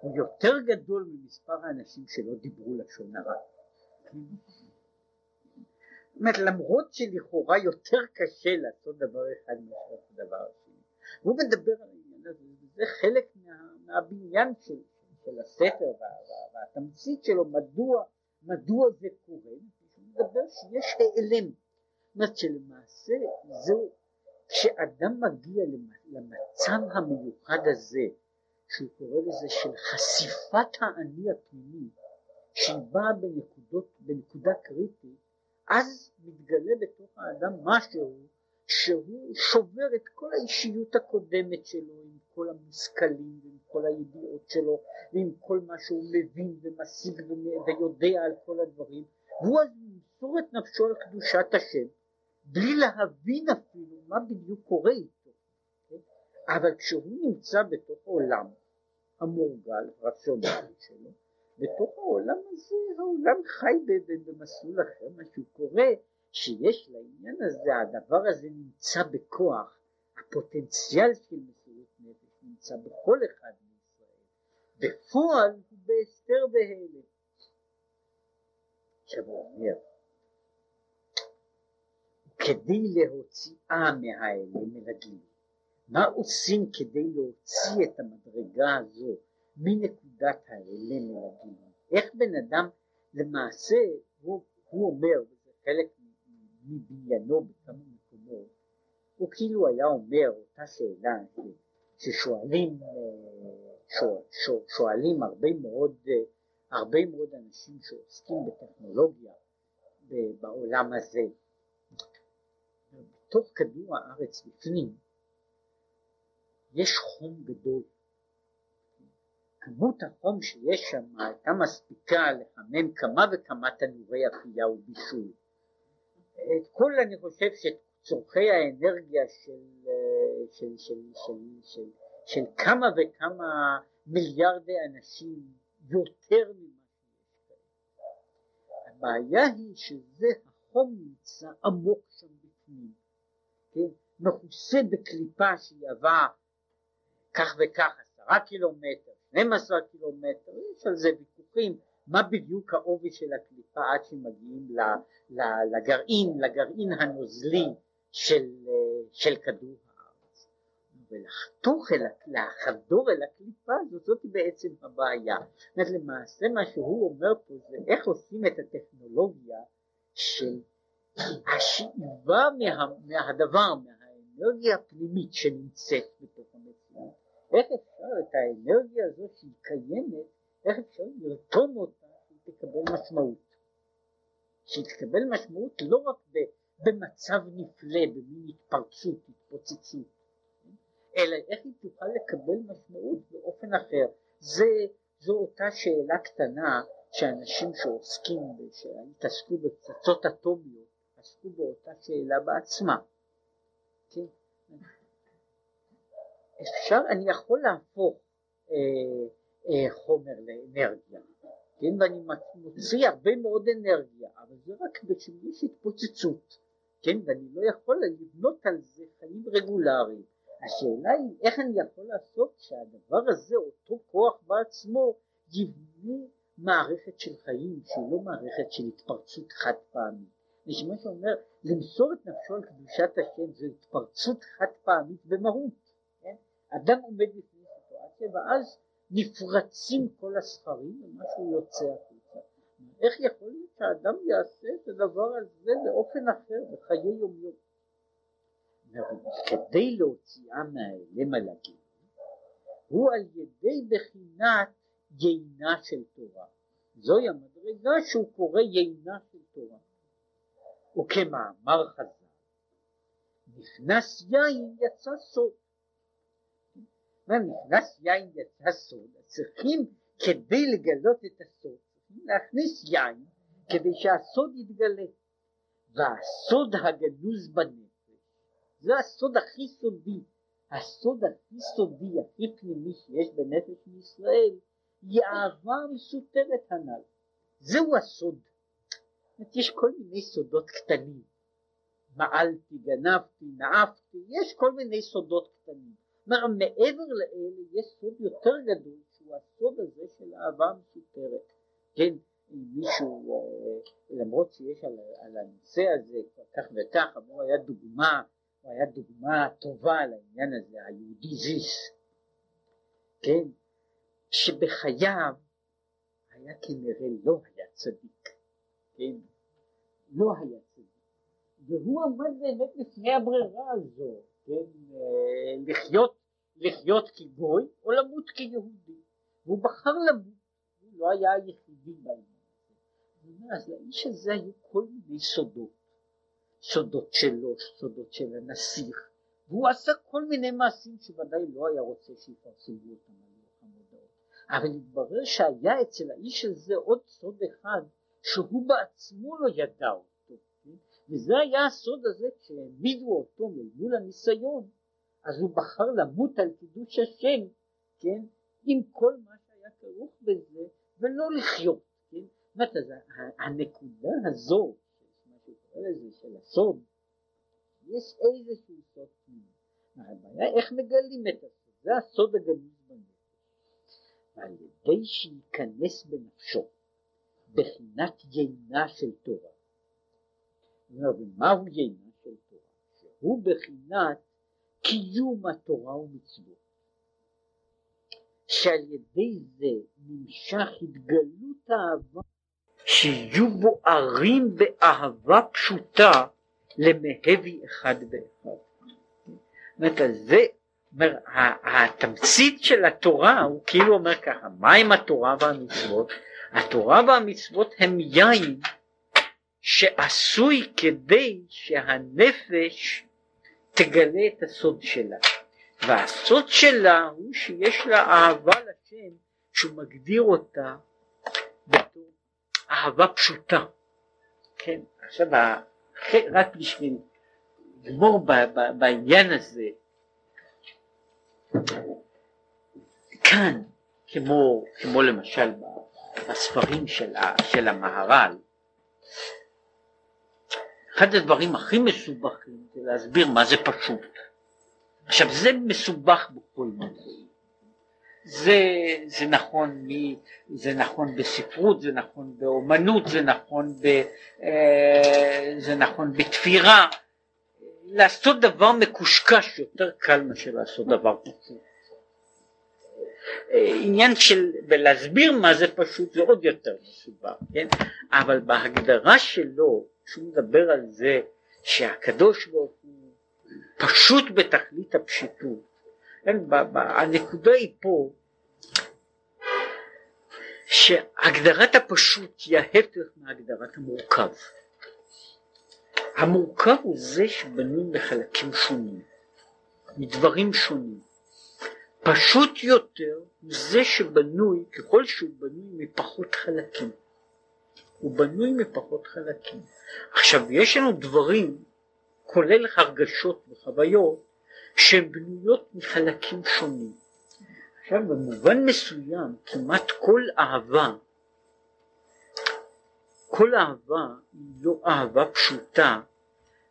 הוא יותר גדול ממספר האנשים שלא דיברו לשון הרע. אומרת למרות שלכאורה יותר קשה לעשות דבר אחד מאשר הדבר השני. הוא מדבר על העניין הזה, וזה חלק מה, מהבניין של, של הספר וה, וה, והתמצית שלו, מדוע, מדוע זה קורה, הוא מדבר שיש העלם. זאת אומרת שלמעשה זהו, כשאדם מגיע למצב המיוחד הזה, שהוא קורא לזה של חשיפת האני הפנימי, שהיא באה בנקודות, בנקודה קריטית, אז מתגלה בתוך האדם משהו שהוא שובר את כל האישיות הקודמת שלו עם כל המושכלים ועם כל הידיעות שלו ועם כל מה שהוא מבין ומשיג ויודע על כל הדברים והוא אז ימסור את נפשו על קדושת השם בלי להבין אפילו מה בדיוק קורה איתו כן? אבל כשהוא נמצא בתוך העולם המורגל, רציונלי שלו, בתוך העולם הזה העולם חי במסלול אחר, מה שהוא קורא שיש לעניין הזה, הדבר הזה נמצא בכוח, הפוטנציאל של מסירות נפש נמצא בכל אחד מישראל, בפועל הוא בהסתר בהלם. עכשיו הוא אומר, כדי להוציאה מההלם אל מה עושים כדי להוציא את המדרגה הזו מנקודת ההלם אל הגילוי? איך בן אדם למעשה, הוא, הוא אומר, וזה חלק מבניינו בכמה מקומות, הוא כאילו היה אומר אותה שאלה ששואלים שואל, שואל, שואלים הרבה מאוד, הרבה מאוד אנשים שעוסקים בטכנולוגיה בעולם הזה. בתוך כדור הארץ בפנים יש חום גדול. כמות החום שיש שם הייתה מספיקה לחמם כמה וכמה תנורי אפייה ובישול. את כל אני חושב שצורכי האנרגיה של, של, של, של, של, של כמה וכמה מיליארדי אנשים יותר ממה. הבעיה היא שזה החום נמצא עמוק שם בפנים, כן? מכוסה בקליפה שהיא עבה כך וכך עשרה קילומטר, 12 קילומטר, יש על זה ויכוחים מה בדיוק העובי של הקליפה עד שמגיעים לגרעין, לגרעין הנוזלי של, של כדור הארץ. ולחתוך, אל, לחדור אל הקליפה הזאת, זאת בעצם הבעיה. זאת אומרת, למעשה מה שהוא אומר פה זה איך עושים את הטכנולוגיה של השאיבה מה, מהדבר, מהאנרגיה הפנימית שנמצאת בתוך המציאות. איך אפשר את האנרגיה הזאת שהיא קיימת איך אפשר לרתום אותה שהיא תקבל משמעות? שהיא תקבל משמעות לא רק במצב נפלא, במין התפרצות, התפוצצות, אלא איך היא תוכל לקבל משמעות באופן אחר. זה, זו אותה שאלה קטנה שאנשים שעוסקים, שהתעסקו בפצצות אטומיות, עסקו באותה שאלה בעצמם. כן? אפשר, אני יכול להפוך אה, אה, חומר לאנרגיה, כן, ואני מוציא הרבה מאוד אנרגיה, אבל זה רק כשיש התפוצצות, כן, ואני לא יכול לבנות על זה חיים רגולריים. השאלה היא איך אני יכול לעשות שהדבר הזה, אותו כוח בעצמו, יבנה מערכת של חיים שהיא לא מערכת של התפרצות חד פעמית. נשמע שאומר למסור את נפשו על קדושת השם זו התפרצות חד פעמית במהות. אדם עומד בפני סיטואציה ואז נפרצים כל הספרים ומשהו יוצא החוצה. איך יכול להיות שהאדם יעשה את הדבר הזה באופן אחר בחיי יום יום? כדי להוציאה מהאלם על הגילוי הוא על ידי בחינת יינה של תורה. זוהי המדרגה שהוא קורא יינה של תורה. וכמאמר חז"ל נכנס יין יצא סוד אומר נכנס יין יצא סוד, צריכים כדי לגלות את הסוד, להכניס יין כדי שהסוד יתגלה. והסוד הגנוז בנפש, זה הסוד הכי סודי, הסוד הכי סודי, הכי פנימי שיש בנפש מישראל, היא אהבה מסותרת הנ"ל. זהו הסוד. יש כל מיני סודות קטנים. מעלתי, גנבתי, נאפתי, יש כל מיני סודות קטנים. כלומר מעבר לאלה יש סוד יותר גדול שהוא הסוד הזה של אהבה מסופרת. כן, אם מישהו, אה, למרות שיש על, על הנושא הזה כך וכך, הוא היה דוגמה, הוא היה דוגמה טובה לעניין הזה, היהודי זיס, כן, שבחייו היה כנראה לא היה צדיק, כן, לא היה צדיק, והוא עמד באמת לפני הברירה הזו, כן, אה, לחיות, לחיות כגוי או למות כיהודי, והוא בחר למות, הוא לא היה היחידי בעניין הזה. אז לאיש הזה היו כל מיני סודות, סודות שלו, סודות של הנסיך, והוא עשה כל מיני מעשים שוודאי לא היה רוצה שיפרסמו אותם על המודעות, אבל התברר שהיה אצל האיש הזה עוד סוד אחד שהוא בעצמו לא ידע אותו? וזה היה הסוד הזה כשהעמידו אותו מול הניסיון, אז הוא בחר למות על קידוש השם, כן, עם כל מה שהיה כרוך בזה, ולא לחיות, כן, זאת אומרת, הנקודה הזו, מה של הסוד, יש איזשהו סוד פנימי, הבעיה איך מגלים את הסוד, זה הסוד הגלוי בנפש, ועל ידי שייכנס בנפשו בחינת יינה של תורה, ומהו יינה של תורה? שהוא בחינת קיום התורה ומצוות שעל ידי זה נמשך התגלות האהבה שיהיו בוערים באהבה פשוטה למהבי אחד ואחד. זאת אומרת, התמצית של התורה הוא כאילו אומר ככה, מה עם התורה והמצוות? התורה והמצוות הם יין שעשוי כדי שהנפש תגלה את הסוד שלה. והסוד שלה הוא שיש לה אהבה לשם שהוא מגדיר אותה בתור אהבה פשוטה. כן, עכשיו רק בשביל לגמור בעניין הזה, כאן, כמו, כמו למשל בספרים של, של המהר"ל, אחד הדברים הכי מסובכים זה להסביר מה זה פשוט. עכשיו זה מסובך בכל מקום. זה, זה, נכון, זה נכון בספרות, זה נכון באומנות, זה נכון, ב, אה, זה נכון בתפירה. לעשות דבר מקושקש יותר קל מאשר לעשות דבר פשוט. עניין של, ולהסביר מה זה פשוט זה עוד יותר מסובך, כן? אבל בהגדרה שלו, שהוא מדבר על זה שהקדוש ברוך הוא פשוט בתכלית הפשיטות. כן, הנקודה היא פה שהגדרת הפשוט היא ההפך מהגדרת המורכב. המורכב הוא זה שבנוי מחלקים שונים, מדברים שונים. פשוט יותר הוא זה שבנוי, ככל שהוא בנוי מפחות חלקים. הוא בנוי מפחות חלקים. עכשיו יש לנו דברים כולל הרגשות וחוויות שהן בנויות מחלקים שונים. עכשיו במובן מסוים כמעט כל אהבה, כל אהבה היא לא אהבה פשוטה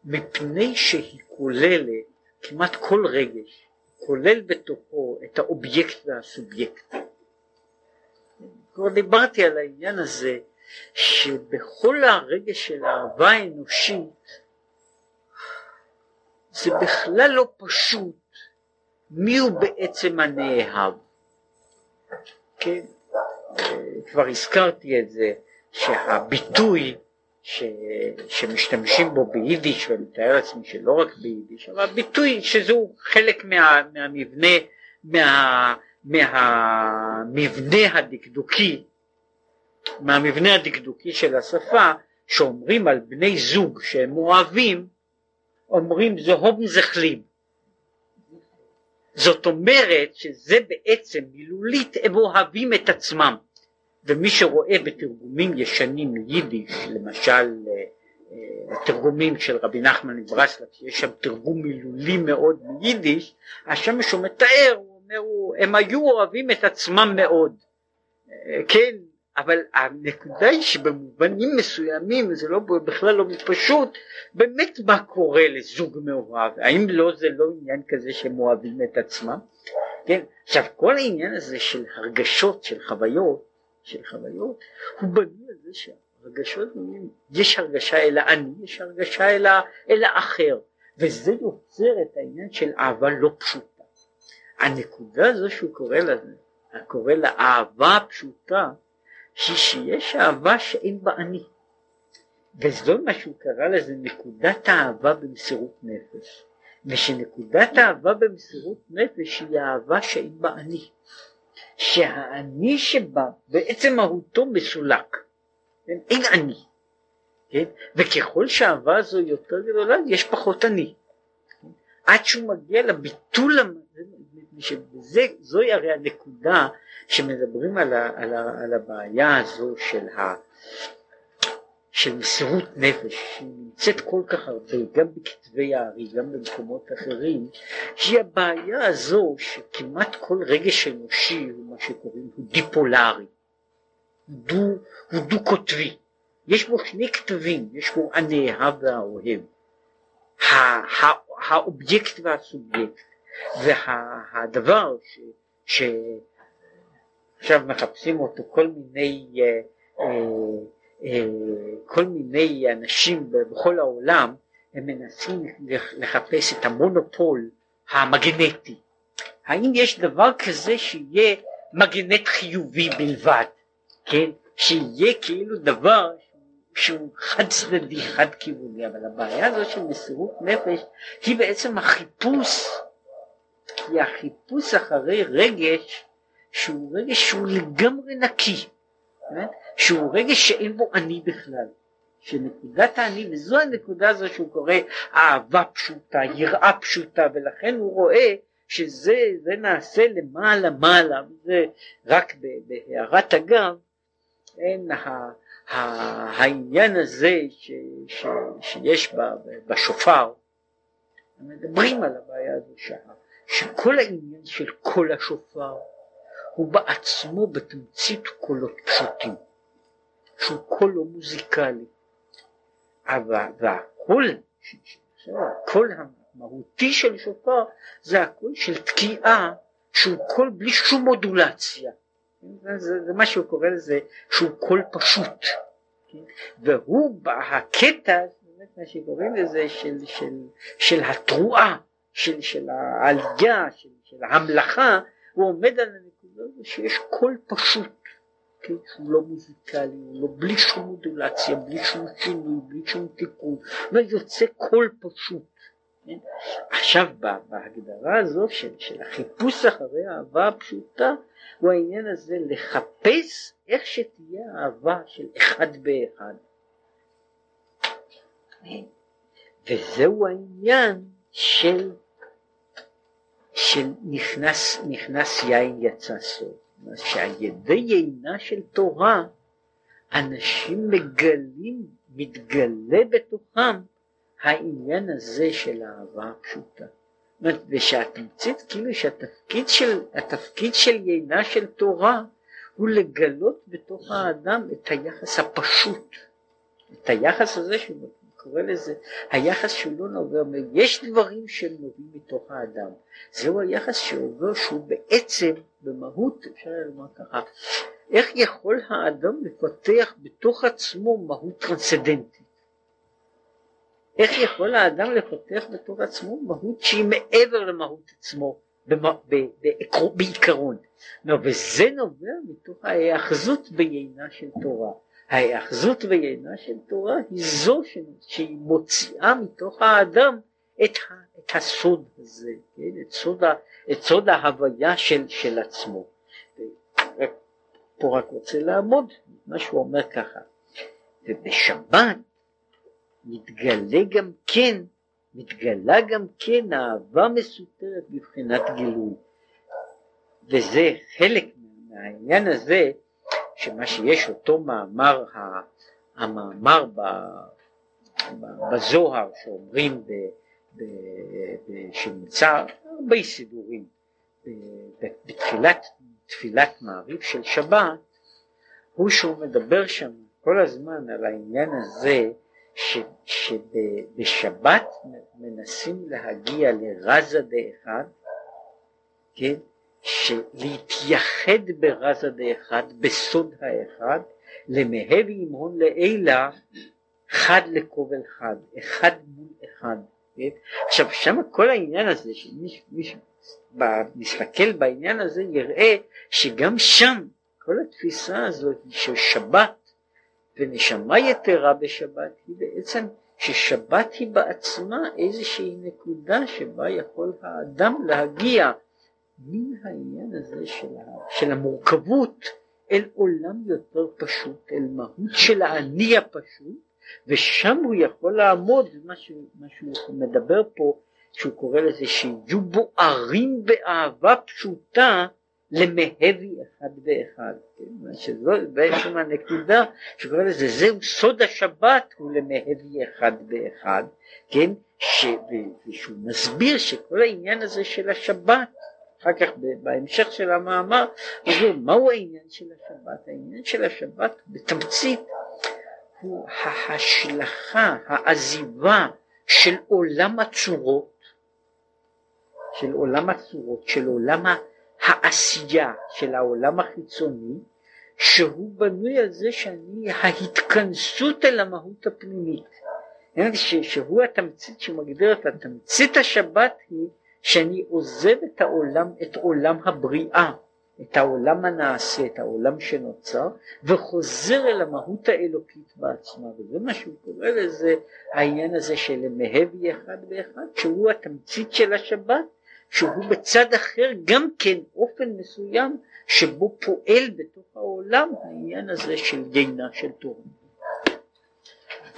מפני שהיא כוללת כמעט כל רגש, כולל בתוכו את האובייקט והסובייקט. כבר דיברתי על העניין הזה שבכל הרגש של האהבה האנושית זה בכלל לא פשוט מיהו בעצם הנאהב. כן, כבר הזכרתי את זה שהביטוי ש, שמשתמשים בו ביידיש ואני מתאר לעצמי שלא רק ביידיש אבל הביטוי שזהו חלק מה, מהמבנה מה, מהמבנה הדקדוקי מהמבנה הדקדוקי של השפה שאומרים על בני זוג שהם אוהבים אומרים זוהום זכלים. זאת אומרת שזה בעצם מילולית הם אוהבים את עצמם ומי שרואה בתרגומים ישנים מיידיש למשל אה, אה, תרגומים של רבי נחמן מברסלב שיש שם תרגום מילולי מאוד מיידיש השמש הוא מתאר הוא אומר הם היו אוהבים את עצמם מאוד אה, כן אבל הנקודה היא שבמובנים מסוימים זה לא בכלל לא פשוט באמת מה קורה לזוג מאוהב האם לא זה לא עניין כזה שהם אוהבים את עצמם? כן עכשיו כל העניין הזה של הרגשות של חוויות של חוויות הוא בנוי על זה שהרגשות יש הרגשה אל האני יש הרגשה אל, אל האחר וזה יוצר את העניין של אהבה לא פשוטה. הנקודה הזו שהוא קורא לזה קורא לה אהבה פשוטה היא שיש אהבה שאין בה אני. וזו מה שהוא קרא לזה נקודת האהבה במסירות נפש. ושנקודת האהבה במסירות נפש היא האהבה שאין בה אני. שהאני שבה בעצם מהותו מסולק. אין אני. כן? וככל שהאהבה הזו יותר גדולה יש פחות אני. עד שהוא מגיע לביטול, זוהי הרי הנקודה שמדברים על, ה, על, ה, על הבעיה הזו של, ה, של מסירות נפש, שנמצאת כל כך הרבה, גם בכתבי הארי, גם במקומות אחרים, היא הבעיה הזו שכמעט כל רגש אנושי הוא מה שקוראים הוא דיפולרי, דו, הוא דו קוטבי, יש בו שני כתבים, יש בו הנאהב והאוהב, האובייקט והסובייקט, והדבר ש, ש... עכשיו מחפשים אותו כל מיני אה, אה, אה, כל מיני אנשים בכל העולם הם מנסים לחפש את המונופול המגנטי. האם יש דבר כזה שיהיה מגנט חיובי בלבד, כן? שיהיה כאילו דבר שהוא חד צדדי, חד כיווני, אבל הבעיה הזו של מסירות נפש היא בעצם החיפוש, היא החיפוש אחרי רגש שהוא רגש שהוא לגמרי נקי? שהוא רגש שאין בו אני בכלל, שנקודת האני, וזו הנקודה הזו שהוא קורא אהבה פשוטה, יראה פשוטה, ולכן הוא רואה שזה זה נעשה למעלה מעלה, וזה רק בהערת אגב, אין ה, העניין הזה ש, ש, שיש ב, בשופר, מדברים על הבעיה הזו ש, אה, שכל העניין של קול השופר הוא בעצמו בתמצית קולות פשוטים. שהוא קול לא מוזיקלי. אבל, והקול, הקול המהותי של שופר זה הקול של תקיעה שהוא קול בלי שום מודולציה. זה, זה מה שהוא קורא לזה שהוא קול פשוט. והוא הקטע, באמת מה שקוראים לזה של, של, של התרועה, של, של העלייה, של, של ההמלכה, הוא עומד על הנקודה שיש קול פשוט. כן, שהוא לא מוזיקלי, הוא לא בלי שום מודולציה, בלי שום שינוי, בלי שום תיקון, ויוצא קול פשוט. כן? עכשיו בהגדרה הזו של, של החיפוש אחרי האהבה הפשוטה הוא העניין הזה לחפש איך שתהיה האהבה של אחד באחד. וזהו העניין של, של נכנס, יין יצא סוף. שעל ידי יינה של תורה אנשים מגלים, מתגלה בתוכם העניין הזה של אהבה פשוטה. ושהתמצית כאילו שהתפקיד של, התפקיד של יינה של תורה הוא לגלות בתוך האדם את היחס הפשוט, את היחס הזה שהוא קורא לזה, היחס שהוא לא נובע, יש דברים שהם נובעים מתוך האדם, זהו היחס שעובר שהוא בעצם במהות, אפשר לומר ככה, איך יכול האדם לפתח בתוך עצמו מהות טרנסדנטית? איך יכול האדם לפתח בתוך עצמו מהות שהיא מעבר למהות עצמו בעיקרון? וזה נובע מתוך ההיאחזות בעינה של תורה. ההיאחזות בעינה של תורה היא זו שהיא מוציאה מתוך האדם את, את הסוד הזה, כן? את, סוד ה, את סוד ההוויה של, של עצמו. פה רק רוצה לעמוד מה שהוא אומר ככה, ובשבת מתגלה גם כן, מתגלה גם כן אהבה מסותרת בבחינת גילוי. וזה חלק מהעניין הזה, שמה שיש אותו מאמר, המאמר בזוהר שאומרים ב, ב, ב, שנמצא הרבה סידורים בתחילת תפילת מעריב של שבת, הוא שהוא מדבר שם כל הזמן על העניין הזה ש, שבשבת מנסים להגיע לרזה דאחד, כן? להתייחד ברזה דאחד, בסוד האחד, למהב ימהון לעילה, חד לכובל חד, אחד מול אחד. כן? עכשיו שם כל העניין הזה, שמי מסתכל בעניין הזה יראה שגם שם כל התפיסה הזאת של שבת ונשמה יתרה בשבת היא בעצם ששבת היא בעצמה איזושהי נקודה שבה יכול האדם להגיע מן העניין הזה של, של המורכבות אל עולם יותר פשוט, אל מהות של האני הפשוט, ושם הוא יכול לעמוד, מה שהוא מדבר פה, שהוא קורא לזה שיהיו בוערים באהבה פשוטה למהבי אחד ואחד, כן? שזו בעצם הנקודה שקורא לזה, זהו סוד השבת הוא למהבי אחד ואחד, כן? ש... ושהוא מסביר שכל העניין הזה של השבת, אחר כך בהמשך של המאמר, הוא מהו העניין של השבת? העניין של השבת בתמצית הוא ההשלכה, העזיבה של עולם הצורות, של עולם הצורות, של עולם העשייה, של העולם החיצוני, שהוא בנוי על זה שאני ההתכנסות אל המהות הפנימית. שהוא התמצית שמגדירת, התמצית השבת היא שאני עוזב את העולם, את עולם הבריאה, את העולם הנעשה, את העולם שנוצר, וחוזר אל המהות האלוקית בעצמה, וזה מה שהוא קורא לזה, העניין הזה של מהבי אחד ואחד, שהוא התמצית של השבת, שהוא בצד אחר גם כן אופן מסוים שבו פועל בתוך העולם העניין הזה של גינה של תורה.